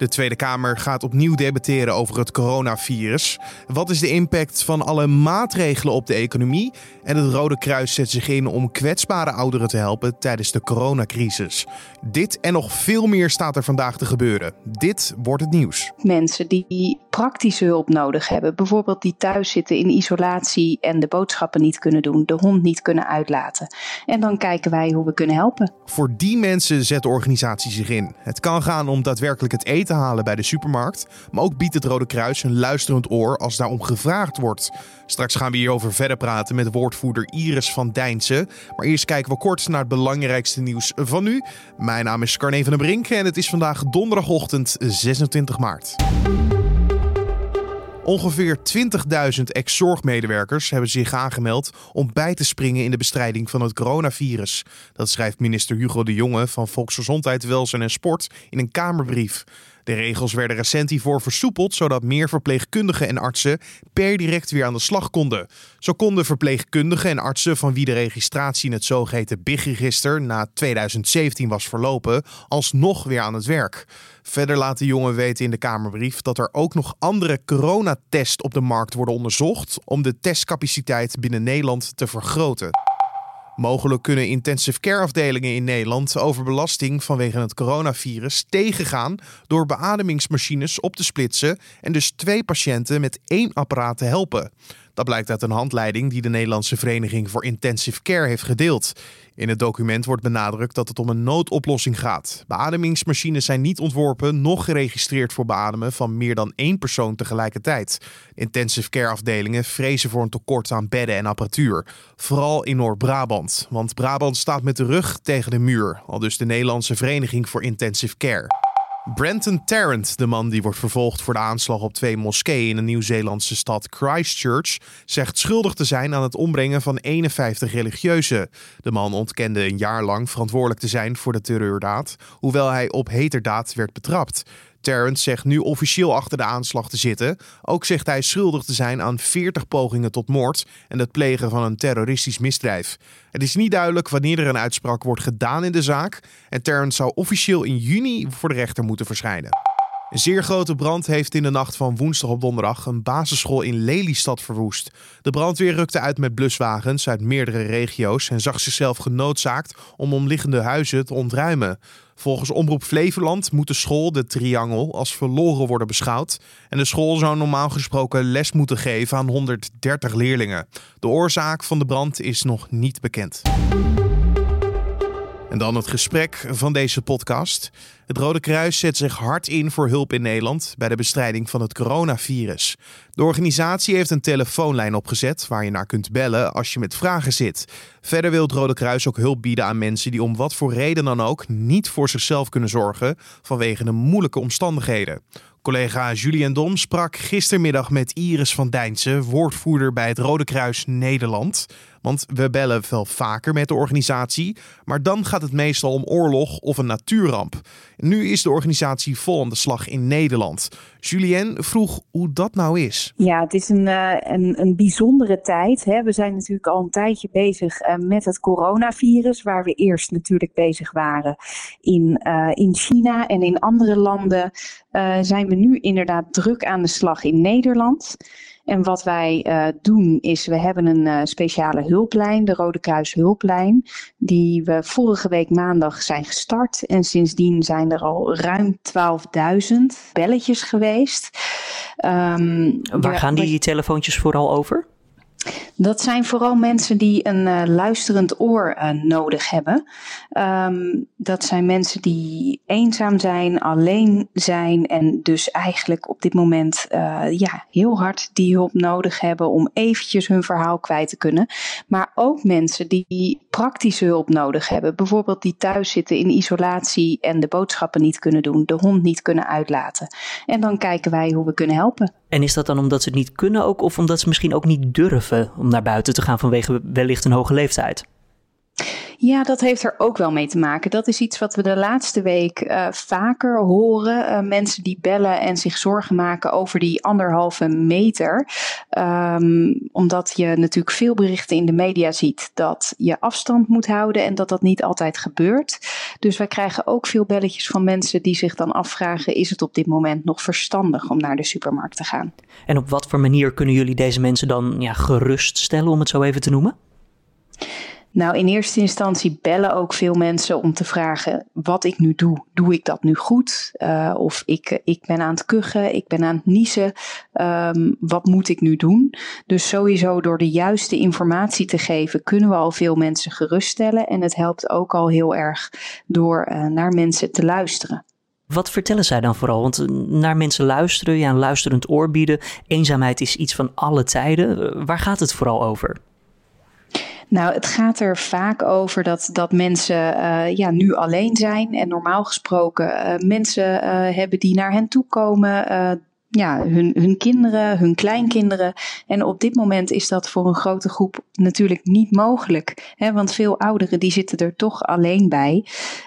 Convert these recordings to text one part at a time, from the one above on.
De Tweede Kamer gaat opnieuw debatteren over het coronavirus. Wat is de impact van alle maatregelen op de economie? En het Rode Kruis zet zich in om kwetsbare ouderen te helpen tijdens de coronacrisis. Dit en nog veel meer staat er vandaag te gebeuren. Dit wordt het nieuws. Mensen die praktische hulp nodig hebben, bijvoorbeeld die thuis zitten in isolatie en de boodschappen niet kunnen doen, de hond niet kunnen uitlaten. En dan kijken wij hoe we kunnen helpen. Voor die mensen zet de organisatie zich in. Het kan gaan om daadwerkelijk het eten halen bij de supermarkt. Maar ook biedt het Rode Kruis een luisterend oor als daarom gevraagd wordt. Straks gaan we hierover verder praten met woordvoerder Iris van Dijnsen. Maar eerst kijken we kort naar het belangrijkste nieuws van nu. Mijn naam is Carne van den Brink en het is vandaag donderdagochtend 26 maart. Ongeveer 20.000 ex-zorgmedewerkers hebben zich aangemeld om bij te springen in de bestrijding van het coronavirus. Dat schrijft minister Hugo de Jonge van Volksgezondheid, Welzijn en Sport in een Kamerbrief. De regels werden recent hiervoor versoepeld, zodat meer verpleegkundigen en artsen per direct weer aan de slag konden. Zo konden verpleegkundigen en artsen van wie de registratie in het zogeheten BIG-register na 2017 was verlopen, alsnog weer aan het werk. Verder laat de jongen weten in de Kamerbrief dat er ook nog andere coronatests op de markt worden onderzocht om de testcapaciteit binnen Nederland te vergroten. Mogelijk kunnen intensive care afdelingen in Nederland overbelasting vanwege het coronavirus tegengaan door beademingsmachines op te splitsen en dus twee patiënten met één apparaat te helpen. Dat blijkt uit een handleiding die de Nederlandse Vereniging voor Intensive Care heeft gedeeld. In het document wordt benadrukt dat het om een noodoplossing gaat. Beademingsmachines zijn niet ontworpen, nog geregistreerd voor beademen van meer dan één persoon tegelijkertijd. Intensive care afdelingen vrezen voor een tekort aan bedden en apparatuur. Vooral in Noord-Brabant, want Brabant staat met de rug tegen de muur, al dus de Nederlandse Vereniging voor Intensive Care. Brenton Tarrant, de man die wordt vervolgd voor de aanslag op twee moskeeën in de Nieuw-Zeelandse stad Christchurch, zegt schuldig te zijn aan het ombrengen van 51 religieuzen. De man ontkende een jaar lang verantwoordelijk te zijn voor de terreurdaad, hoewel hij op heterdaad werd betrapt. Terrence zegt nu officieel achter de aanslag te zitten. Ook zegt hij schuldig te zijn aan 40 pogingen tot moord en het plegen van een terroristisch misdrijf. Het is niet duidelijk wanneer er een uitspraak wordt gedaan in de zaak en Terrence zou officieel in juni voor de rechter moeten verschijnen. Een zeer grote brand heeft in de nacht van woensdag op donderdag een basisschool in Lelystad verwoest. De brandweer rukte uit met bluswagens uit meerdere regio's en zag zichzelf genoodzaakt om omliggende huizen te ontruimen. Volgens Omroep Flevoland moet de school, de Triangel, als verloren worden beschouwd. En de school zou normaal gesproken les moeten geven aan 130 leerlingen. De oorzaak van de brand is nog niet bekend. En dan het gesprek van deze podcast. Het Rode Kruis zet zich hard in voor hulp in Nederland bij de bestrijding van het coronavirus. De organisatie heeft een telefoonlijn opgezet waar je naar kunt bellen als je met vragen zit. Verder wil het Rode Kruis ook hulp bieden aan mensen die om wat voor reden dan ook niet voor zichzelf kunnen zorgen vanwege de moeilijke omstandigheden. Collega Julien Dom sprak gistermiddag met Iris van Dijnsen, woordvoerder bij het Rode Kruis Nederland. Want we bellen wel vaker met de organisatie, maar dan gaat het meestal om oorlog of een natuurramp. Nu is de organisatie vol aan de slag in Nederland. Julien vroeg hoe dat nou is. Ja, het is een, uh, een, een bijzondere tijd. Hè. We zijn natuurlijk al een tijdje bezig uh, met het coronavirus, waar we eerst natuurlijk bezig waren in, uh, in China en in andere landen. zijn we nu inderdaad druk aan de slag in Nederland. En wat wij uh, doen is, we hebben een uh, speciale hulplijn, de Rode Kruis hulplijn, die we vorige week maandag zijn gestart. En sindsdien zijn er al ruim 12.000 belletjes geweest. Um, Waar gaan die telefoontjes vooral over? Dat zijn vooral mensen die een uh, luisterend oor uh, nodig hebben. Um, dat zijn mensen die eenzaam zijn, alleen zijn en dus eigenlijk op dit moment uh, ja, heel hard die hulp nodig hebben om eventjes hun verhaal kwijt te kunnen. Maar ook mensen die praktische hulp nodig hebben. Bijvoorbeeld die thuis zitten in isolatie en de boodschappen niet kunnen doen, de hond niet kunnen uitlaten. En dan kijken wij hoe we kunnen helpen. En is dat dan omdat ze het niet kunnen ook, of omdat ze misschien ook niet durven om naar buiten te gaan vanwege wellicht een hoge leeftijd? Ja, dat heeft er ook wel mee te maken. Dat is iets wat we de laatste week uh, vaker horen. Uh, mensen die bellen en zich zorgen maken over die anderhalve meter. Um, omdat je natuurlijk veel berichten in de media ziet dat je afstand moet houden en dat dat niet altijd gebeurt. Dus wij krijgen ook veel belletjes van mensen die zich dan afvragen: is het op dit moment nog verstandig om naar de supermarkt te gaan? En op wat voor manier kunnen jullie deze mensen dan ja, geruststellen, om het zo even te noemen? Nou, in eerste instantie bellen ook veel mensen om te vragen wat ik nu doe. Doe ik dat nu goed? Uh, of ik, ik ben aan het kuchen, ik ben aan het niezen. Um, wat moet ik nu doen? Dus sowieso door de juiste informatie te geven, kunnen we al veel mensen geruststellen. En het helpt ook al heel erg door uh, naar mensen te luisteren. Wat vertellen zij dan vooral? Want naar mensen luisteren, ja, een luisterend oor bieden. Eenzaamheid is iets van alle tijden. Waar gaat het vooral over? Nou, het gaat er vaak over dat, dat mensen uh, ja, nu alleen zijn. En normaal gesproken uh, mensen uh, hebben die naar hen toe komen ja, hun, hun kinderen, hun kleinkinderen. En op dit moment is dat voor een grote groep natuurlijk niet mogelijk. Hè, want veel ouderen die zitten er toch alleen bij.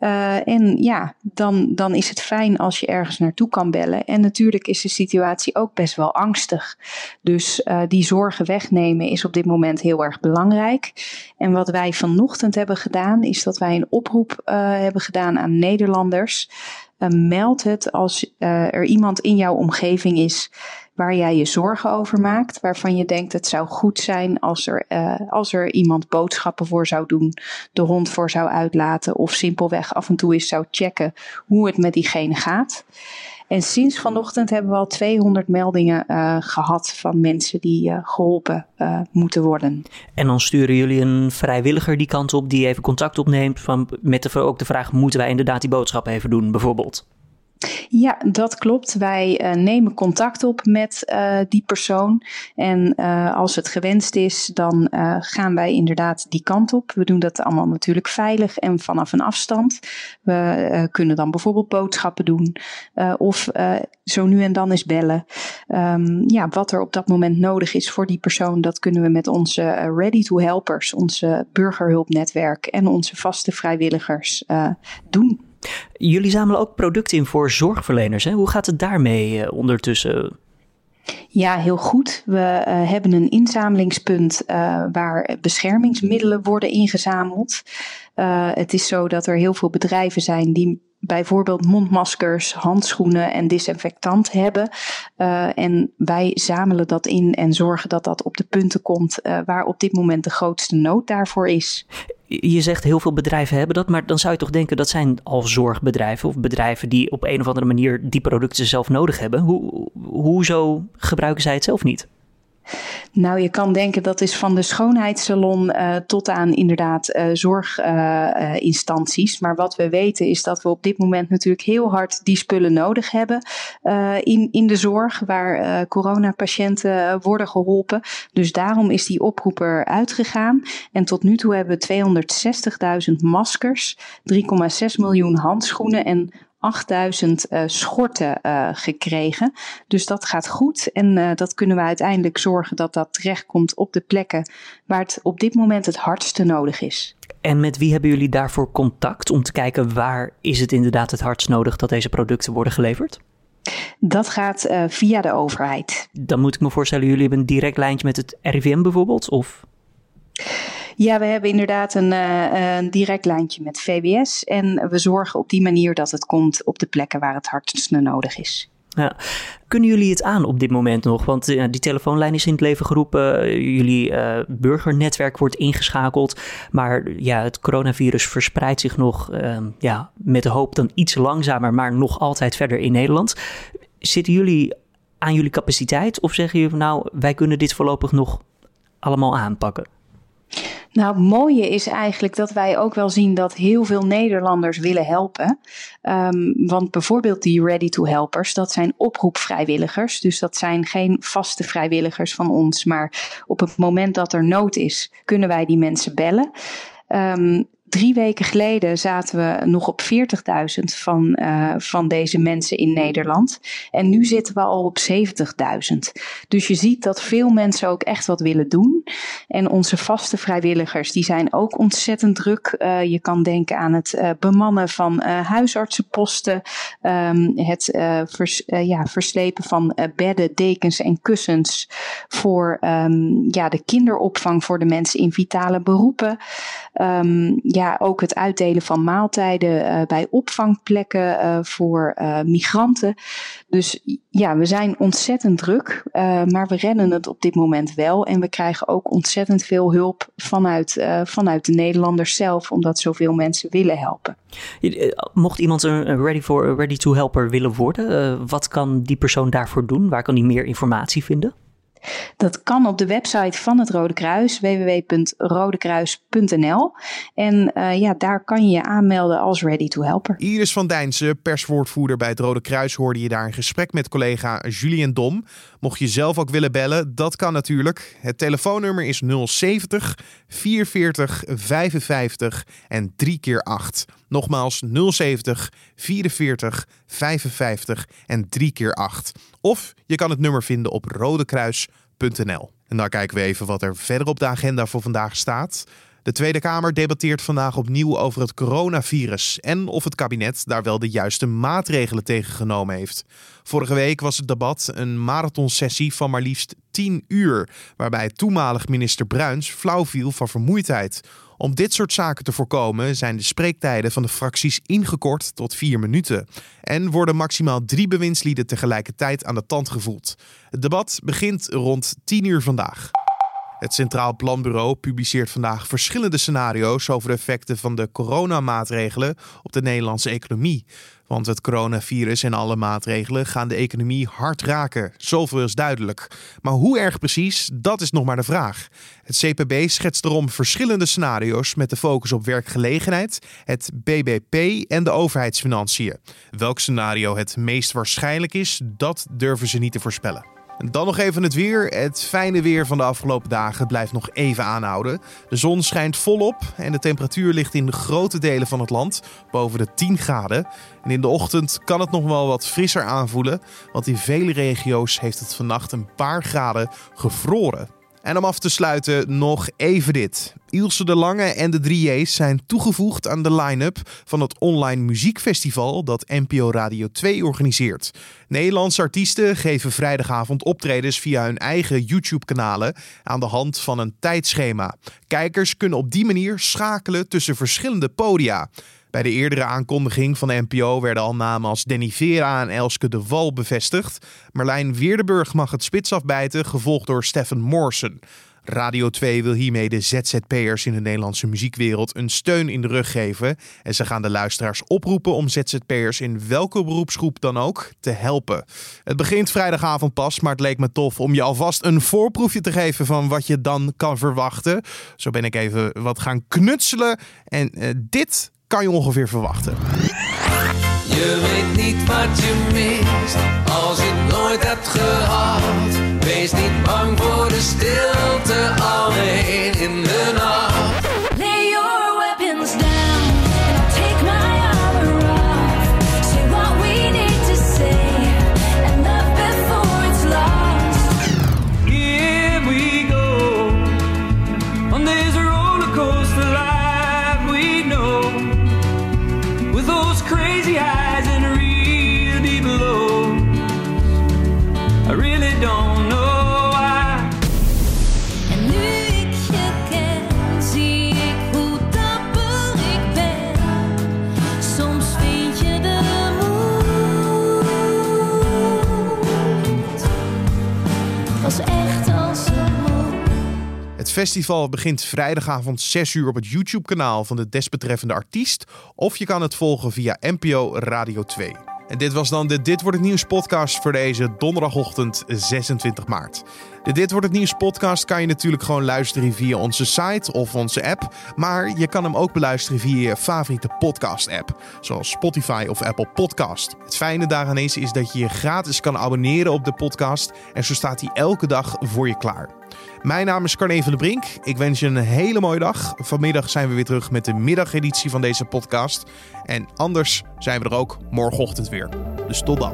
Uh, en ja, dan, dan is het fijn als je ergens naartoe kan bellen. En natuurlijk is de situatie ook best wel angstig. Dus uh, die zorgen wegnemen is op dit moment heel erg belangrijk. En wat wij vanochtend hebben gedaan, is dat wij een oproep uh, hebben gedaan aan Nederlanders. Uh, meld het als uh, er iemand in jouw omgeving is waar jij je zorgen over maakt, waarvan je denkt het zou goed zijn als er, uh, als er iemand boodschappen voor zou doen, de hond voor zou uitlaten of simpelweg af en toe eens zou checken hoe het met diegene gaat. En sinds vanochtend hebben we al 200 meldingen uh, gehad van mensen die uh, geholpen moeten worden. En dan sturen jullie een vrijwilliger die kant op die even contact opneemt van, met de, ook de vraag: moeten wij inderdaad die boodschap even doen, bijvoorbeeld? Ja, dat klopt. Wij uh, nemen contact op met uh, die persoon. En uh, als het gewenst is, dan gaan wij inderdaad die kant op. We doen dat allemaal natuurlijk veilig en vanaf een afstand. We kunnen dan bijvoorbeeld boodschappen doen of zo nu en dan eens bellen. Um, ja, wat er op dat moment nodig is voor die persoon, dat kunnen we met onze Ready to Helpers, onze burgerhulpnetwerk en onze vaste vrijwilligers doen. Jullie zamelen ook producten in voor zorgverleners. Hè? Hoe gaat het daarmee uh, ondertussen? Ja, heel goed. We uh, hebben een inzamelingspunt uh, waar beschermingsmiddelen worden ingezameld. het is zo dat er heel veel bedrijven zijn die bijvoorbeeld mondmaskers, handschoenen en disinfectant hebben. Uh, en wij zamelen dat in en zorgen dat dat op de punten komt uh, waar op dit moment de grootste nood daarvoor is. Je zegt heel veel bedrijven hebben dat, maar dan zou je toch denken dat zijn al zorgbedrijven of bedrijven die op een of andere manier die producten zelf nodig hebben. Hoe, hoezo gebruiken zij het zelf niet? Nou, je kan denken dat is van de schoonheidssalon uh, tot aan inderdaad uh, zorginstanties. Uh, maar wat we weten is dat we op dit moment natuurlijk heel hard die spullen nodig hebben in, in de zorg waar coronapatiënten worden geholpen. Dus daarom is die oproep er uitgegaan. En tot nu toe hebben we 260.000 maskers, 3,6 miljoen handschoenen en 8000 uh, schorten uh, gekregen. Dus dat gaat goed. En uh, dat kunnen we uiteindelijk zorgen dat dat terechtkomt op de plekken waar het op dit moment het hardste nodig is. En met wie hebben jullie daarvoor contact om te kijken waar is het inderdaad het hardst nodig dat deze producten worden geleverd? Dat gaat via de overheid. Dan moet ik me voorstellen, jullie hebben een direct lijntje met het RIVM bijvoorbeeld? Of? Ja, we hebben inderdaad een, uh, een, direct lijntje met VWS. En we zorgen op die manier dat het komt op de plekken waar het hardst nodig is. Ja. Kunnen jullie het aan op dit moment nog? Want uh, die telefoonlijn is in het leven geroepen. jullie uh, burgernetwerk wordt ingeschakeld. Maar ja, het coronavirus verspreidt zich nog ehm, ja, met de hoop dan iets langzamer, maar nog altijd verder in Nederland. Zitten jullie aan jullie capaciteit? Of zeggen jullie nou, wij kunnen dit voorlopig nog allemaal aanpakken? Nou, het mooie is eigenlijk dat wij ook wel zien dat heel veel Nederlanders willen helpen. Um, want bijvoorbeeld die Ready to Helpers, dat zijn oproepvrijwilligers. Dus dat zijn geen vaste vrijwilligers van ons. Maar op het moment dat er nood is, kunnen wij die mensen bellen. Um, drie weken geleden zaten we nog op 40.000 van, uh, van deze mensen in Nederland. En nu zitten we al op 70.000. Dus je ziet dat veel mensen ook echt wat willen doen. En onze vaste vrijwilligers, die zijn ook ontzettend druk. Uh, je kan denken aan het uh, bemannen van huisartsenposten. Um, het ja, verslepen van bedden, dekens en kussens voor um, ja, de kinderopvang voor de mensen in vitale beroepen. Um, ja, ook het uitdelen van maaltijden uh, bij opvangplekken uh, voor uh, migranten. Dus ja, we zijn ontzettend druk, maar we rennen het op dit moment wel. En we krijgen ook ontzettend veel hulp vanuit, vanuit de Nederlanders zelf, omdat zoveel mensen willen helpen. Mocht iemand een ready, for, ready to helper willen worden, wat kan die persoon daarvoor doen? Waar kan die meer informatie vinden? Dat kan op de website van het Rode Kruis, www.rodekruis.nl. En uh, ja, daar kan je je aanmelden als Ready to Helper. Iris van Dijnsen, perswoordvoerder bij het Rode Kruis, hoorde je daar een gesprek met collega Julien Dom. Mocht je zelf ook willen bellen, dat kan natuurlijk. Het telefoonnummer is 070 44 55 en 3 keer 8. Nogmaals 070 44 55 en 3 keer 8. Of je kan het nummer vinden op rodekruis.nl. En dan kijken we even wat er verder op de agenda voor vandaag staat. De Tweede Kamer debatteert vandaag opnieuw over het coronavirus en of het kabinet daar wel de juiste maatregelen tegen genomen heeft. Vorige week was het debat een marathonsessie van maar liefst 10 uur, waarbij toenmalig minister Bruins flauw viel van vermoeidheid. Om dit soort zaken te voorkomen zijn de spreektijden van de fracties ingekort tot vier minuten. En worden maximaal drie bewindslieden tegelijkertijd aan de tand gevoeld. Het debat begint rond 10 uur vandaag. Het Centraal Planbureau publiceert vandaag verschillende scenario's over de effecten van de coronamaatregelen op de Nederlandse economie. Want het coronavirus en alle maatregelen gaan de economie hard raken. Zoveel is duidelijk. Maar hoe erg precies, dat is nog maar de vraag. Het CPB schetst erom verschillende scenario's met de focus op werkgelegenheid, het BBP en de overheidsfinanciën. Welk scenario het meest waarschijnlijk is, dat durven ze niet te voorspellen. Dan nog even het weer. Het fijne weer van de afgelopen dagen blijft nog even aanhouden. De zon schijnt volop en de temperatuur ligt in grote delen van het land boven de 10 graden. En in de ochtend kan het nog wel wat frisser aanvoelen, want in vele regio's heeft het vannacht een paar graden gevroren. En om af te sluiten nog even dit. Ilse de Lange en de 3J's zijn toegevoegd aan de line-up van het online muziekfestival dat NPO Radio 2 organiseert. Nederlandse artiesten geven vrijdagavond optredens via hun eigen YouTube-kanalen aan de hand van een tijdschema. Kijkers kunnen op die manier schakelen tussen verschillende podia. Bij de eerdere aankondiging van de NPO werden al namen als Danny Vera en Elske de Wal bevestigd. Marlijn Weerdenburg mag het spits afbijten, gevolgd door Stefan Morrison. Radio 2 wil hiermee de ZZP'ers in de Nederlandse muziekwereld een steun in de rug geven. En ze gaan de luisteraars oproepen om ZZP'ers in welke beroepsgroep dan ook te helpen. Het begint vrijdagavond pas, maar het leek me tof om je alvast een voorproefje te geven van wat je dan kan verwachten. Zo ben ik even wat gaan knutselen. En uh, dit kan je ongeveer verwachten. Je weet niet wat je mist als je het nooit hebt gehad. Wees niet bang voor de stilte alleen in de nacht. Festival begint vrijdagavond 6 uur op het YouTube-kanaal van de desbetreffende artiest. Of je kan het volgen via NPO Radio 2. En dit was dan de Dit Wordt Het Nieuws podcast voor deze donderdagochtend 26 maart. De Dit Wordt Het Nieuws podcast kan je natuurlijk gewoon luisteren via onze site of onze app. Maar je kan hem ook beluisteren via je favoriete podcast app. Zoals Spotify of Apple Podcast. Het fijne daaraan is, is dat je je gratis kan abonneren op de podcast. En zo staat hij elke dag voor je klaar. Mijn naam is Carne van der Brink. Ik wens je een hele mooie dag. Vanmiddag zijn we weer terug met de middageditie van deze podcast. En anders zijn we er ook morgenochtend weer. Dus tot dan.